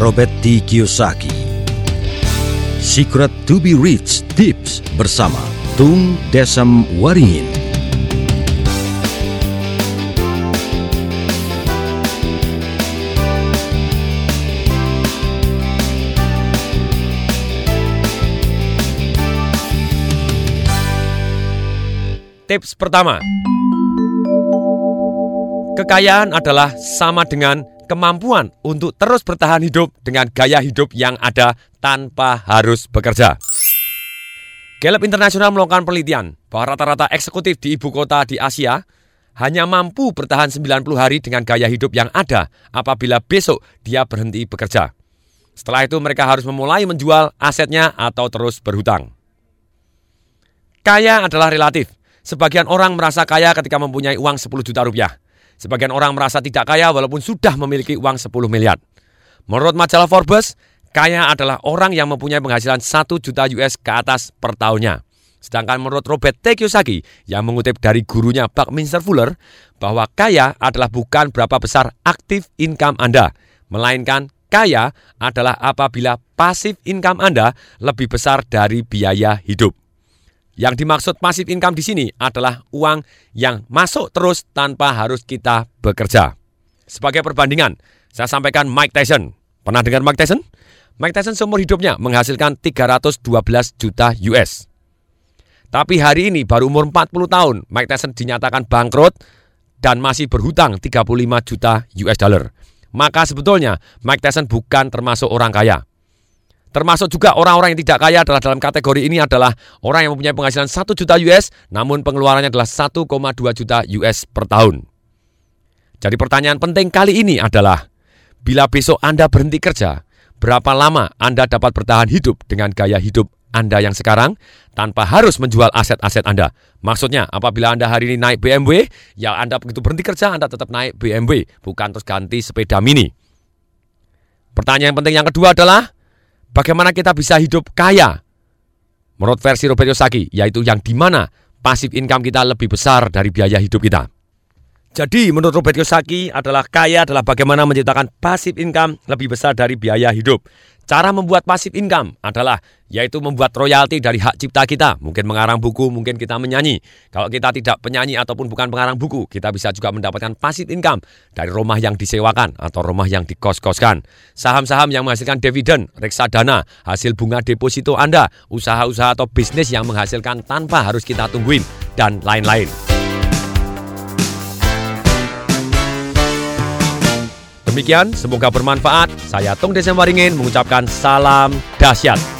Robert T. Kiyosaki. Secret to be Rich Tips bersama Tung Desem Waringin. Tips pertama. Kekayaan adalah sama dengan kemampuan untuk terus bertahan hidup dengan gaya hidup yang ada tanpa harus bekerja. Gallup Internasional melakukan penelitian bahwa rata-rata eksekutif di ibu kota di Asia hanya mampu bertahan 90 hari dengan gaya hidup yang ada apabila besok dia berhenti bekerja. Setelah itu mereka harus memulai menjual asetnya atau terus berhutang. Kaya adalah relatif. Sebagian orang merasa kaya ketika mempunyai uang 10 juta rupiah. Sebagian orang merasa tidak kaya walaupun sudah memiliki uang 10 miliar. Menurut majalah Forbes, kaya adalah orang yang mempunyai penghasilan 1 juta US ke atas per tahunnya. Sedangkan menurut Robert T. Kiyosaki yang mengutip dari gurunya Buckminster Fuller bahwa kaya adalah bukan berapa besar aktif income Anda, melainkan kaya adalah apabila pasif income Anda lebih besar dari biaya hidup. Yang dimaksud pasif income di sini adalah uang yang masuk terus tanpa harus kita bekerja. Sebagai perbandingan, saya sampaikan Mike Tyson. Pernah dengar Mike Tyson? Mike Tyson seumur hidupnya menghasilkan 312 juta US. Tapi hari ini baru umur 40 tahun, Mike Tyson dinyatakan bangkrut dan masih berhutang 35 juta US dollar. Maka sebetulnya Mike Tyson bukan termasuk orang kaya. Termasuk juga orang-orang yang tidak kaya adalah dalam kategori ini adalah orang yang mempunyai penghasilan 1 juta US namun pengeluarannya adalah 1,2 juta US per tahun. Jadi pertanyaan penting kali ini adalah bila besok Anda berhenti kerja, berapa lama Anda dapat bertahan hidup dengan gaya hidup Anda yang sekarang tanpa harus menjual aset-aset Anda. Maksudnya apabila Anda hari ini naik BMW, ya Anda begitu berhenti kerja Anda tetap naik BMW, bukan terus ganti sepeda mini. Pertanyaan penting yang kedua adalah Bagaimana kita bisa hidup kaya? Menurut versi Robert Kiyosaki, yaitu yang di mana pasif income kita lebih besar dari biaya hidup kita. Jadi menurut Robert Kiyosaki adalah kaya adalah bagaimana menciptakan pasif income lebih besar dari biaya hidup. Cara membuat pasif income adalah yaitu membuat royalti dari hak cipta kita. Mungkin mengarang buku, mungkin kita menyanyi. Kalau kita tidak penyanyi ataupun bukan pengarang buku, kita bisa juga mendapatkan pasif income dari rumah yang disewakan atau rumah yang dikos-koskan. Saham-saham yang menghasilkan dividen, reksadana, hasil bunga deposito Anda, usaha-usaha atau bisnis yang menghasilkan tanpa harus kita tungguin, dan lain-lain. Demikian, semoga bermanfaat. Saya Tung Desem Waringin mengucapkan salam dahsyat.